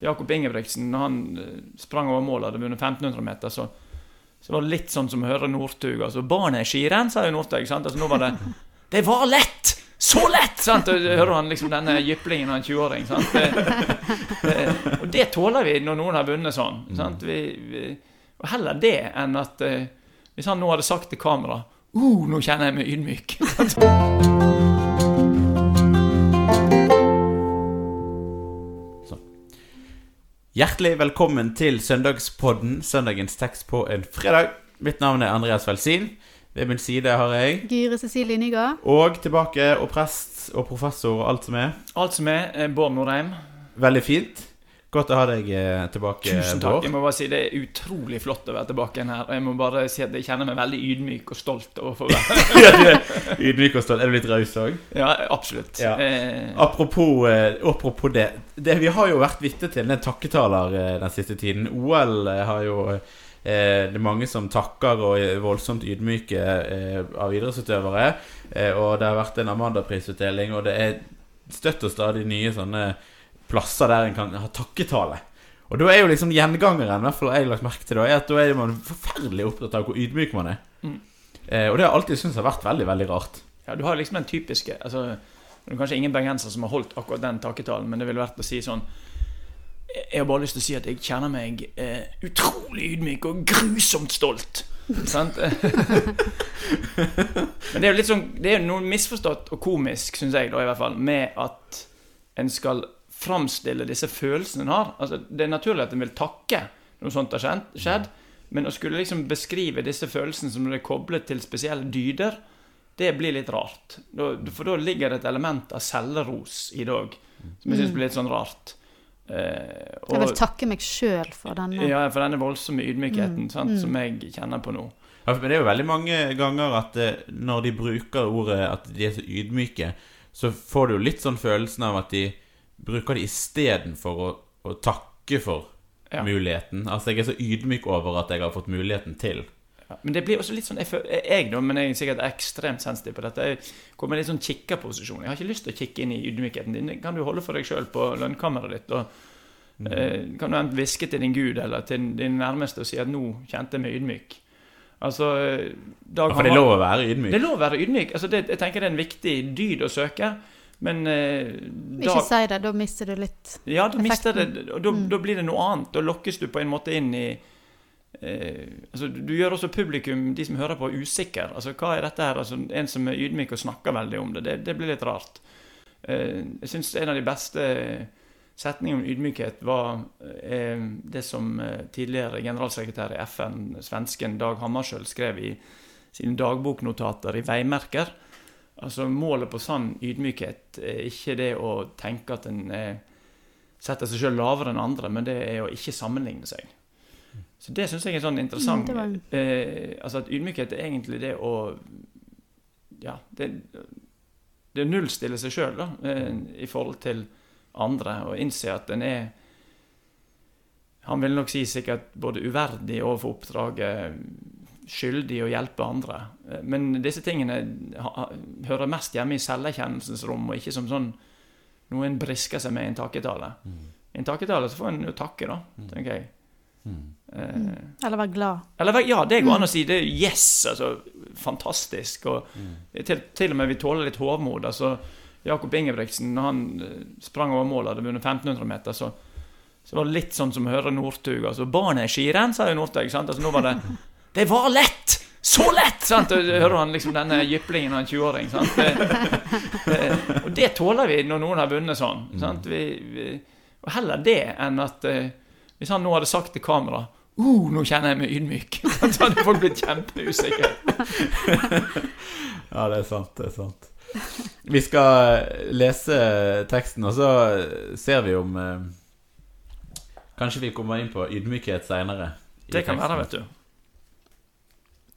Jakob Ingebrigtsen, når han eh, sprang over mål og hadde vunnet 1500 meter, så, så var det litt sånn som å høre Northug. Altså, barnet er skirenn, sa jo Northug. sant? Altså, nå var det Det var lett! Så lett! sant? Og hører han liksom denne jyplingen av en 20-åring. sant? Det, det, og det tåler vi når noen har vunnet sånn. sant? Vi, vi, og heller det enn at eh, hvis han nå hadde sagt til kamera uh, nå kjenner jeg meg ydmyk. Hjertelig velkommen til Søndagspodden, søndagens tekst på en fredag. Mitt navn er Andreas Velsin. Ved min side har jeg Gyre Cecilie Nygaard. Og tilbake, og prest og professor og alt som er. Alt som er, er Bård Nordheim. Veldig fint. Godt å ha deg eh, tilbake, Tusen takk. Bård. Jeg må bare si Det er utrolig flott å være tilbake igjen her. Og jeg må bare si at jeg kjenner meg veldig ydmyk og stolt overfor det. Ydmyk og stolt. Er du litt raus òg? Ja, absolutt. Ja. Eh, Apropos, eh, apropos det. det. Vi har jo vært vitne til en takketaler eh, den siste tiden. OL har jo Det er mange som takker og er voldsomt ydmyke av idrettsutøvere. Og det har vært en Amanda-prisutdeling, og det er støtt og stadig nye sånne plasser der en kan ha takketale. Og da er jo liksom gjengangeren, i hvert fall jeg har lagt merke til, da, er at da er man forferdelig opptatt av hvor ydmyk man er. Mm. Eh, og det har jeg alltid syntes har vært veldig, veldig rart. ja, du har liksom den typiske altså, Det er kanskje ingen bergenser som har holdt akkurat den takketalen, men det ville vært å si sånn Jeg har bare lyst til å si at jeg kjenner meg eh, utrolig ydmyk og grusomt stolt. Sant? Men det er jo litt sånn Det er jo noe misforstått og komisk, syns jeg, da, i hvert fall, med at en skal framstille disse følelsene en har. Altså, det er naturlig at en vil takke noe sånt har skjedd, men å skulle liksom beskrive disse følelsene som det er koblet til spesielle dyder, det blir litt rart. For da ligger det et element av selvros i det òg, som jeg syns blir litt sånn rart. Eh, Jeg vil takke meg sjøl for denne. ja, for denne voldsomme ydmykheten sant, som jeg kjenner på nå. Ja, men det er jo veldig mange ganger at eh, når de bruker ordet at de er så ydmyke, så får du jo litt sånn følelsen av at de bruker det istedenfor å, å takke for Ja. muligheten. Altså, jeg er så ydmyk over at jeg har fått muligheten til. Ja, men det blir også litt sånn Jeg, jeg da, men jeg er sikkert ekstremt sensitiv på dette. Jeg kommer i litt sånn kikkerposisjon. Jeg har ikke lyst til å kikke inn i ydmykheten din. Det kan du holde for deg sjøl på lønnkammeret ditt. Og eh, kan du enten hviske til din gud eller til din nærmeste og si at 'nå kjente jeg meg ydmyk'. Altså eh, Dag Ja, For det er lov å være ydmyk. Det er lov å være ydmyk. Altså, det, jeg tenker det er en viktig dyd å søke. Men eh, Ikke si det, da mister du litt ja, da mister det. Og da, Mm. da blir det noe annet. Da lokkes du på en måte inn i eh, altså, Du gjør også publikum, de som hører på, usikker. Altså, hva er dette her? Altså, en som er ydmyk og snakker veldig om det. Det, det blir litt rart. Eh, jeg syns en av de beste setningene om ydmykhet var eh, det som eh, tidligere generalsekretær i FN, svensken Dag Hammarskjöld, skrev i sine dagboknotater i veimerker. Altså Målet på sann ydmykhet er ikke det å tenke at en eh, setter seg sjøl lavere enn andre, men det er å ikke sammenligne seg. Så det syns jeg er sånn interessant. Mm, eh, altså at ydmykhet er egentlig det å Ja, det, det nullstille seg sjøl eh, i forhold til andre, og innse at en er Han vil nok si sikkert både uverdig overfor oppdraget, skyldig å hjelpe andre. Eh, Men disse tingene hører mest hjemme i selverkjennelsens rom, og ikke som sånn noe en brisker seg med i en takketale. I en takketale så får en jo takke, da, tenker jeg. Eh, Eller være glad. eller ja, det går an å si. Det er yes, altså. Fantastisk. Og til, til og med vi tåler litt hovmod. Altså, Jakob Ingebrigtsen, når han eh, sprang over målet, hadde vunnet 1500 meter, så, så var det litt sånn som å høre Northug. Altså, barnet er skirenn, sa jo Northug. Altså, nå var det Det var lett! Så lett! sant? Og hører han liksom denne jyplingen av en 20-åring. Det, det, og det tåler vi når noen har vunnet sånn. sant? Vi, vi, og heller det enn at eh, hvis han nå hadde sagt til kamera uh, nå kjenner jeg meg ydmyk. Så hadde folk blitt kjempeusikre. Ja, det er sant. Det er sant. Vi skal lese teksten, og så ser vi om eh, Kanskje vi kommer inn på ydmykhet seinere. Det kan være, vet du.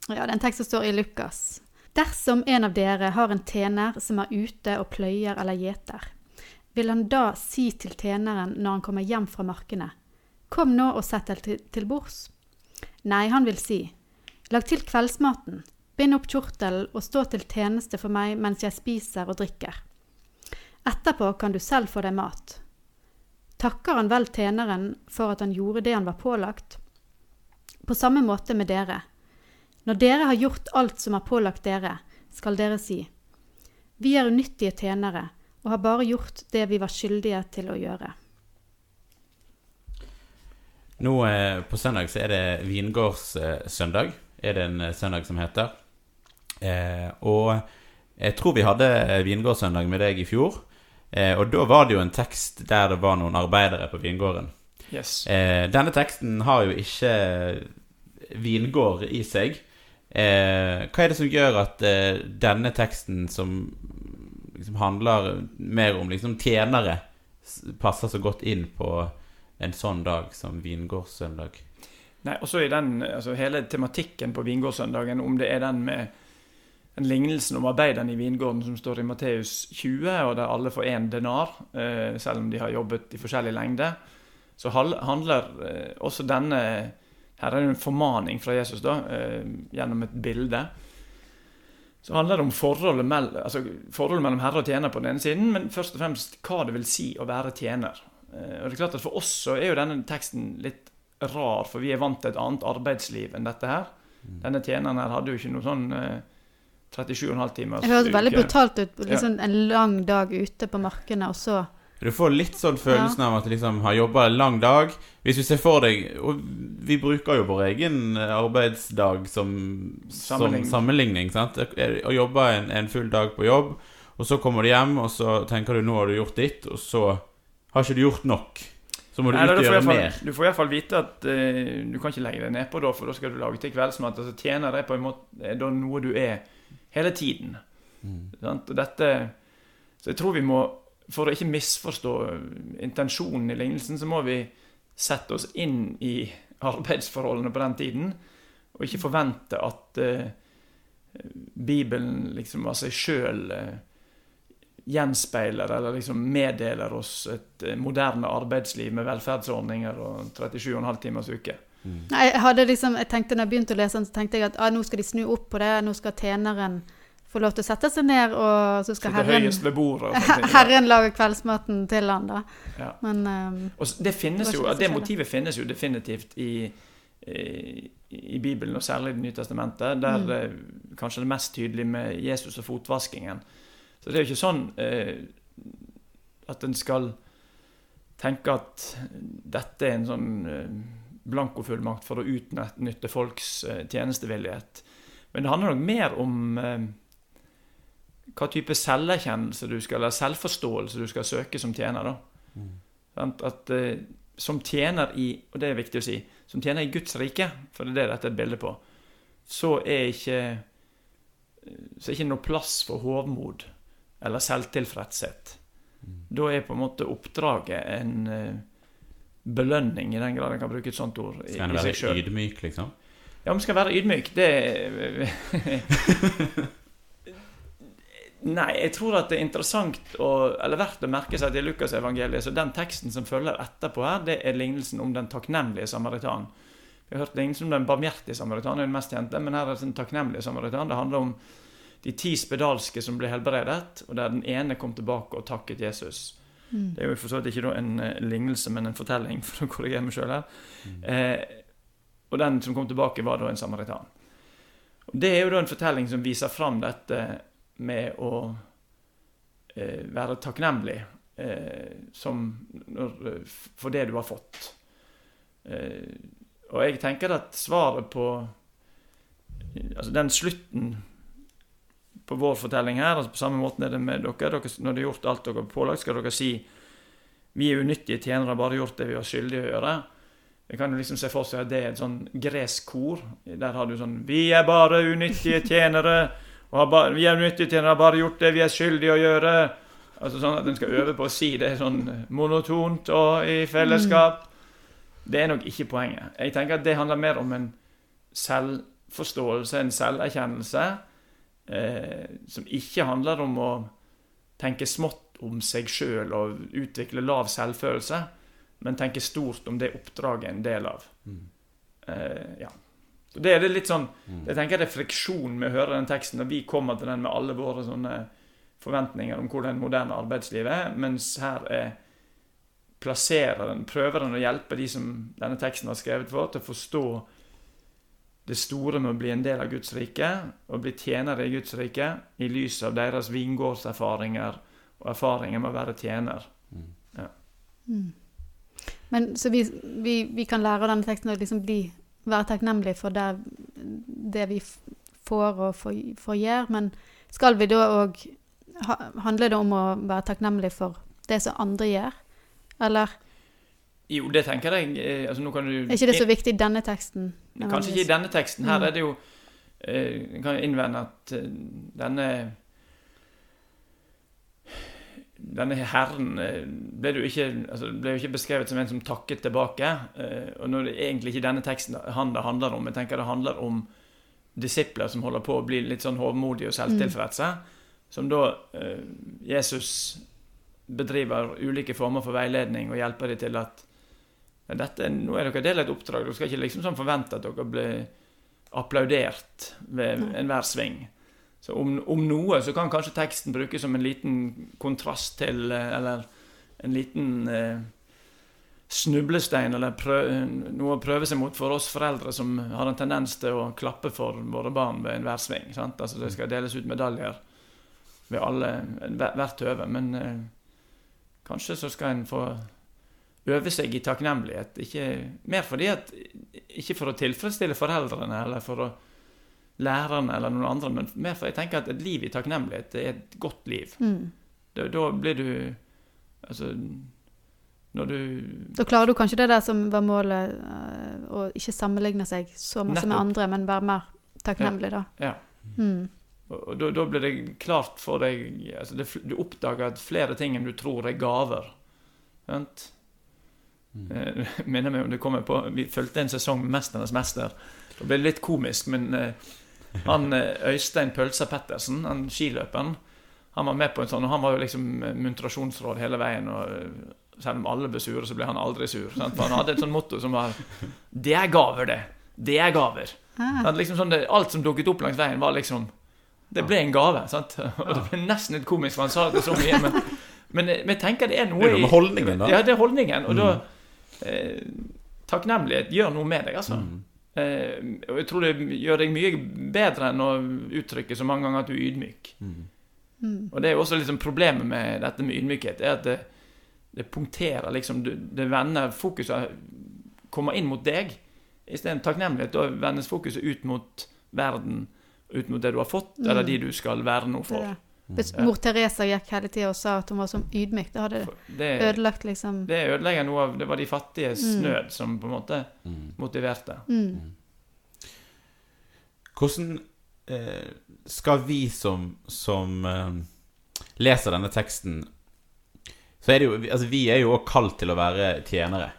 Ja, det er en tekst som står i Lukas. Dersom en av dere har en tjener som er ute og pløyer eller gjeter, vil han da si til tjeneren når han kommer hjem fra markene, kom nå og sett deg til, til bords? Nei, han vil si, lag til kveldsmaten, bind opp kjortelen og stå til tjeneste for meg mens jeg spiser og drikker. Etterpå kan du selv få deg mat. takker han vel tjeneren for at han gjorde det han var pålagt? På samme måte med dere. Når dere har gjort alt som er pålagt dere, skal dere si, vi er unyttige tjenere og har bare gjort det vi var skyldige til å gjøre. Nå eh, på søndag så er det vingårdssøndag, er det en eh, søndag som heter. Eh, og jeg tror vi hadde eh, vingårdssøndag med deg i fjor. Eh, og da var det jo en tekst der det var noen arbeidere på vingården. Yes. Eh, denne teksten har jo ikke vingård i seg. Eh, hva er det som gjør at eh, denne teksten, som liksom handler mer om liksom tjenere, passer så godt inn på en sånn dag som vingårdssøndag? Nei, og så er den, altså Hele tematikken på vingårdssøndagen, om det er den med den lignelsen om arbeiderne i vingården som står i Matteus 20, og der alle får én denar, eh, selv om de har jobbet i forskjellig lengde, så handler eh, også denne Her er det en formaning fra Jesus da, eh, gjennom et bilde. Så handler det om forholdet, mellom, altså forholdet mellom herre og tjener på den ene siden, men først og fremst hva det vil si å være tjener. Eh, og det er klart at For oss så er jo denne teksten litt rar, for vi er vant til et annet arbeidsliv enn dette her. Denne tjeneren her hadde jo ikke noe sånn eh, 37,5 timers Det høres veldig brutalt ut. Liksom En lang dag ute på markene, og så Du får litt sånn følelsen av at du liksom har jobba en lang dag. Hvis du ser for deg Og vi bruker jo vår egen arbeidsdag som, som Sammenligning. sammenligning. sant? Å jobbe en, en full dag på jobb, og så kommer du hjem, og så tenker du nå har du gjort ditt, og så har ikke du gjort nok. Så må du Nei, ut da, og du, får i gjøre hvert fall, mer. du får iallfall vite at uh, du kan ikke legge deg nedpå da, for da skal du lage til kveldsmat. Altså, tjener det på en måte er da noe du er hele tiden. Sant? Og dette Så jeg tror vi må, for å ikke misforstå intensjonen i lignelsen, så må vi sette oss inn i arbeidsforholdene på den tiden, og ikke forvente at uh, Bibelen liksom av seg sjøl gjenspeiler eller liksom meddeler oss et uh, moderne arbeidsliv med velferdsordninger og 37,5 timers uke. Nei, jeg liksom, jeg tenkte når jeg begynte å lese den, så tenkte jeg at ah, nå skal de snu opp på det. Nå skal tjeneren få lov til å sette seg ned, og så skal Sitte herren, bordet. Og, herren lage kveldsmaten til han da. Ja. Men um, det, Det jo, det motivet finnes jo definitivt i, i, i Bibelen, og særlig i Det nye testamentet, der Mm. eh, kanskje det er mest tydelig med Jesus og fotvaskingen. Så det er jo ikke sånn eh, at en skal tenke at dette er en sånn eh, blankofullmakt for å utnytte folks eh, tjenestevillighet. Men det handler nok mer om eh, hva type selverkjennelse du skal, eller selvforståelse du skal søke som tjener. da. Mm. At eh, som tjener i, og det er viktig å si, som tjener i Guds rike, for det er det dette er et bilde på, så er ikke så er ikke noe plass for hovmod eller selvtilfredshet. Da er på en måte oppdraget en eh, belønning, i den grad en kan bruke et sånt ord, i, Skal en være ydmyk, liksom? Ja, man skal være ydmyk, det Nei, jeg tror at det er interessant og, eller verdt å merke seg at i Lukasevangeliet, så den teksten som følger etterpå her, det er lignelsen om den takknemlige samaritan. Vi har hørt lignelsen om den barmhjertige samaritan, det er den mest kjente, men her er det den takknemlige samaritan. Det handler om de ti spedalske som ble helbredet, og der den ene kom tilbake og takket Jesus. mm. Det er jo for så vidt ikke da en eh, lignelse, men en fortelling, for å korrigere meg sjøl her. Eh, og den som kom tilbake, var da en samaritan. Det er jo da en fortelling som viser fram dette med å eh, være takknemlig eh, som, når, eh, for det du har fått. Eh, og jeg tenker at svaret på Altså den slutten på vår fortelling her, altså på samme måte er det med dere. dere når dere har gjort alt dere har pålagt, skal dere si vi er unyttige tjenere, bare gjort det vi var skyldige å gjøre. Jeg kan jo liksom se for seg at det er et sånn gresk kor. Der har du sånn Vi er bare unyttige tjenere. Og bare, vi er unyttige tjenere, har bare gjort det vi er skyldige å gjøre. Altså sånn at en skal øve på å si det sånn monotont og i fellesskap. Det er nok ikke poenget. Jeg tenker at det handler mer om en selvforståelse, en selverkjennelse, eh, som ikke handler om å tenke smått om seg sjøl og utvikle lav selvfølelse, men tenke stort om det oppdraget en del av. Eh, ja. Det er det litt sånn Jeg tenker det er friksjon med å høre den teksten når vi kommer til den med alle våre sånne forventninger om hvordan moderne arbeidsliv er, mens her er plasserer den, prøver den å hjelpe de som denne teksten har skrevet for, til å forstå det store med å bli en del av Guds rike, og bli tjenere i Guds rike, i lys av deres vingårdserfaringer og erfaringer med å være tjener. Mm. Men så vi, vi, vi kan lære av denne teksten å liksom bli, være takknemlige for det, det vi får og får, får gjøre, men skal vi da òg Handler det om å være takknemlig for det som andre gjør? Eller Jo, det tenker jeg eh, altså nå kan du, er ikke det så viktig i denne teksten? Kanskje ikke i denne teksten. Her Mm. er det jo eh, Jeg kan innvende at eh, denne Denne herren eh, ble, jo ikke, altså, ble jo ikke beskrevet som en som takket tilbake. eh, Og er det egentlig ikke denne teksten han det handler om. Jeg tenker det handler om disipler som holder på å bli litt sånn hovmodige og selvtilfredse. Som da eh, Jesus bedriver ulike former for veiledning og hjelper dem til at dette, nå er dere del av et oppdrag. Dere skal ikke liksom sånn forvente at dere blir applaudert ved enhver sving. Så om, om noe så kan kanskje teksten brukes som en liten kontrast til eh, Eller en liten eh, snublestein, eller prø, noe å prøve seg mot for oss foreldre som har en tendens til å klappe for våre barn ved enhver sving. Sant? Altså Det skal deles ut medaljer ved alle, hvert høve. Men eh, kanskje så skal en få øve seg i takknemlighet. Ikke, mer fordi at Ikke for å tilfredsstille foreldrene eller for å lærerne eller noen andre, men mer for jeg tenker at et liv i takknemlighet det er et godt liv. Mm. Da, da blir du Altså Når du Da klarer du kanskje det der som var målet, eh, å ikke sammenligne seg så masse med andre, men være mer takknemlig, da. Ja. Mm. Og da, da blir det klart for deg altså det, Du oppdager at flere ting enn du tror er gaver. Sant? Eh, minner meg om det kommer på Vi fulgte en sesong med 'Mesternes mester'. Det ble litt komisk, men eh, han eh, Øystein Pølsa Pettersen, han skiløperen, han var med på en sånn, og han var jo liksom eh, muntrasjonsråd hele veien. og eh, Selv om alle ble sure, så ble han aldri sur. Sant? For han hadde et sånt motto som var 'Det er gaver, det. Det er gaver'. Ah. Liksom sånn det, alt som dukket opp langs veien, var liksom Det ble en gave. sant? Og det ble nesten litt komisk, for han sa det så mye. Men, men, men jeg tenker det er noe Det er noe med holdningen, da. Ja, det er holdningen. Og Mm. da eh, Takknemlighet gjør noe med deg, altså. Mm. Eh, og jeg tror det gjør deg mye bedre enn å uttrykke så mange ganger at du er ydmyk. Mm. Mm. Og det er jo også liksom problemet med dette med ydmykhet, er at det, det punkterer liksom du- Det vender fokuset kommer inn mot deg. Isteden takknemlighet, da vendes fokuset ut mot verden, ut mot det du har fått, Mm. eller de du skal være noe for. det. Hvis mor Teresa gikk hele tida og sa at hun var så ydmyk, da hadde det ødelagt liksom det ødelegger noe av Det var de fattiges Mm. nød som på en måte Mm. motiverte. mm. Hvordan eh, skal vi som, som eh, leser denne teksten Så er det jo Altså, vi er jo òg kalt til å være tjenere.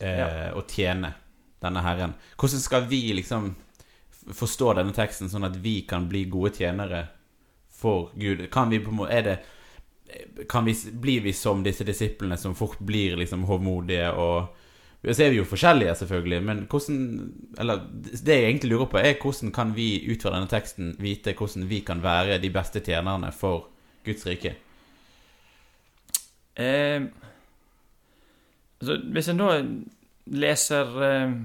Eh, Ja. Og tjene denne Herren. Hvordan skal vi liksom forstå denne teksten sånn at vi kan bli gode tjenere for Gud? Kan vi på en måte Er det kan vi, Blir vi som disse disiplene som fort blir liksom hovmodige og så er vi jo forskjellige, selvfølgelig, men hvordan Eller det jeg egentlig lurer på, er hvordan kan vi ut fra denne teksten vite hvordan vi kan være de beste tjenerne for Guds rike? Eh, altså, hvis en da leser eh,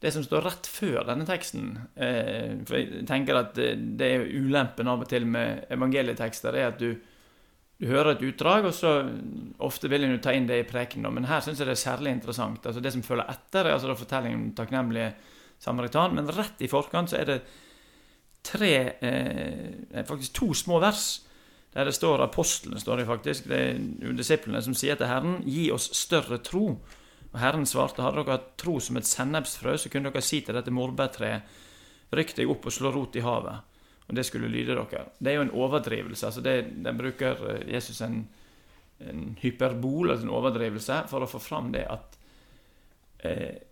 det som står rett før denne teksten eh, For jeg tenker at det, er ulempen av og til med evangelietekster, er at du, du hører et utdrag, og så ofte vil en jo ta inn det i prekenen, men her syns jeg det er særlig interessant. Altså Det som følger etter, er altså fortellingen om takknemlige samaritan, men rett i forkant så er det tre eh, Faktisk to små vers der det står apostlene, står det faktisk. Det er disiplene som sier til Herren, gi oss større tro. Og Herren svarte, hadde dere hatt tro som et sennepsfrø, så kunne dere si til dette morbærtreet, rykk deg opp og slå rot i havet. Og det skulle lyde dere. Det er jo en overdrivelse. altså det, Den bruker eh, Jesus en, en hyperbol, altså en overdrivelse, for å få fram det at eh,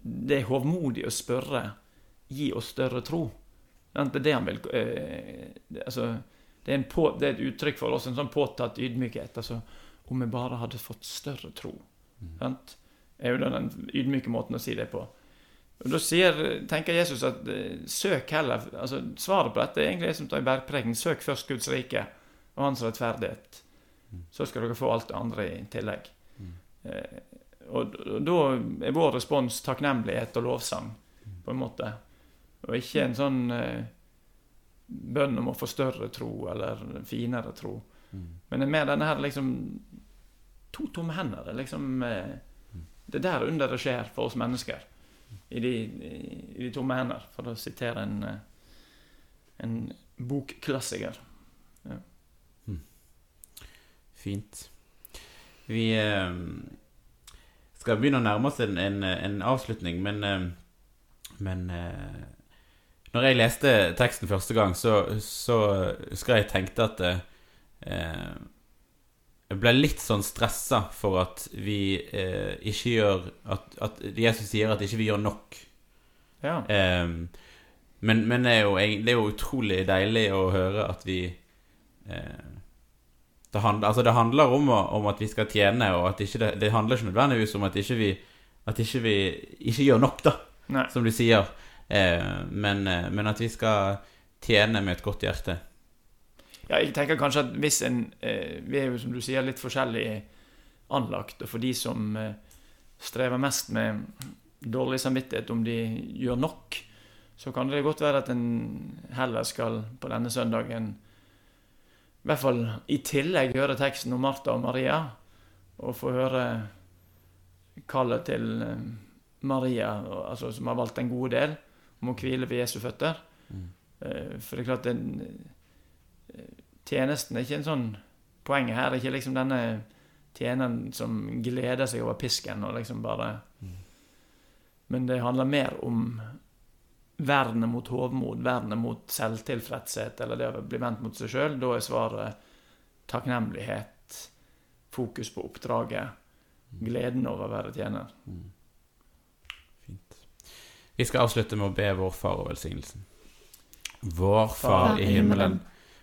det er hovmodig å spørre gi oss større tro. Det er det han vil eh, altså, det, er på, det er et uttrykk for oss, en sånn påtatt ydmykhet. Altså, om vi bare hadde fått større tro. Sant? er jo den ydmyke måten å si det på. Og Da sier, tenker Jesus at eh, søk heller altså Svaret på dette er egentlig det som står i bergpreken. Søk først Guds rike og hans rettferdighet. så skal dere få alt det andre i tillegg. Mm. Eh, og, og da er vår respons takknemlighet og lovsang, på en måte. Og ikke en sånn eh, bønn om å få større tro eller finere tro. Mm. Men det er mer denne her liksom To tomme hender. det er Liksom, eh, det er der under det skjer for oss mennesker. I de, i, de tomme hender, for å sitere en, eh, en bokklassiker. Fint. Vi eh, skal begynne å nærme oss en, en, en avslutning, men, eh, men eh, Når jeg leste teksten første gang, så, så husker jeg tenkte at eh, Jeg ble litt sånn stressa for at vi eh, ikke gjør at, at Jesus sier at ikke vi gjør nok. Ja. Eh, men, men det, er jo, det er jo utrolig deilig å høre at vi eh, det, hand, altså det handler om, om at vi skal tjene, og at ikke det, det handler ikke nødvendigvis om at ikke vi At ikke vi ikke gjør nok, da, Nei. som du sier. Eh, men, eh, men at vi skal tjene med et godt hjerte. Ja, jeg tenker kanskje at hvis en eh, Vi er jo, som du sier, litt forskjellig anlagt. Og for de som eh, strever mest med dårlig samvittighet om de gjør nok, så kan det godt være at en heller skal på denne søndagen i hvert fall i tillegg høre teksten om Martha og Maria, og få høre kallet til eh, Maria, altså, som har valgt en god del, om å hvile ved Jesu føtter. Eh, For det er klart den Tjenesten er ikke en sånn Poenget her det er ikke liksom denne tjeneren som gleder seg over pisken og liksom bare Men det handler mer om vernet mot hovmod, vernet mot selvtilfredshet, eller det å bli vendt mot seg sjøl. Da er svaret takknemlighet, fokus på oppdraget, gleden over å være tjener. Fint. Vi skal avslutte med å be vår far og velsignelsen. Vår Far i himmelen.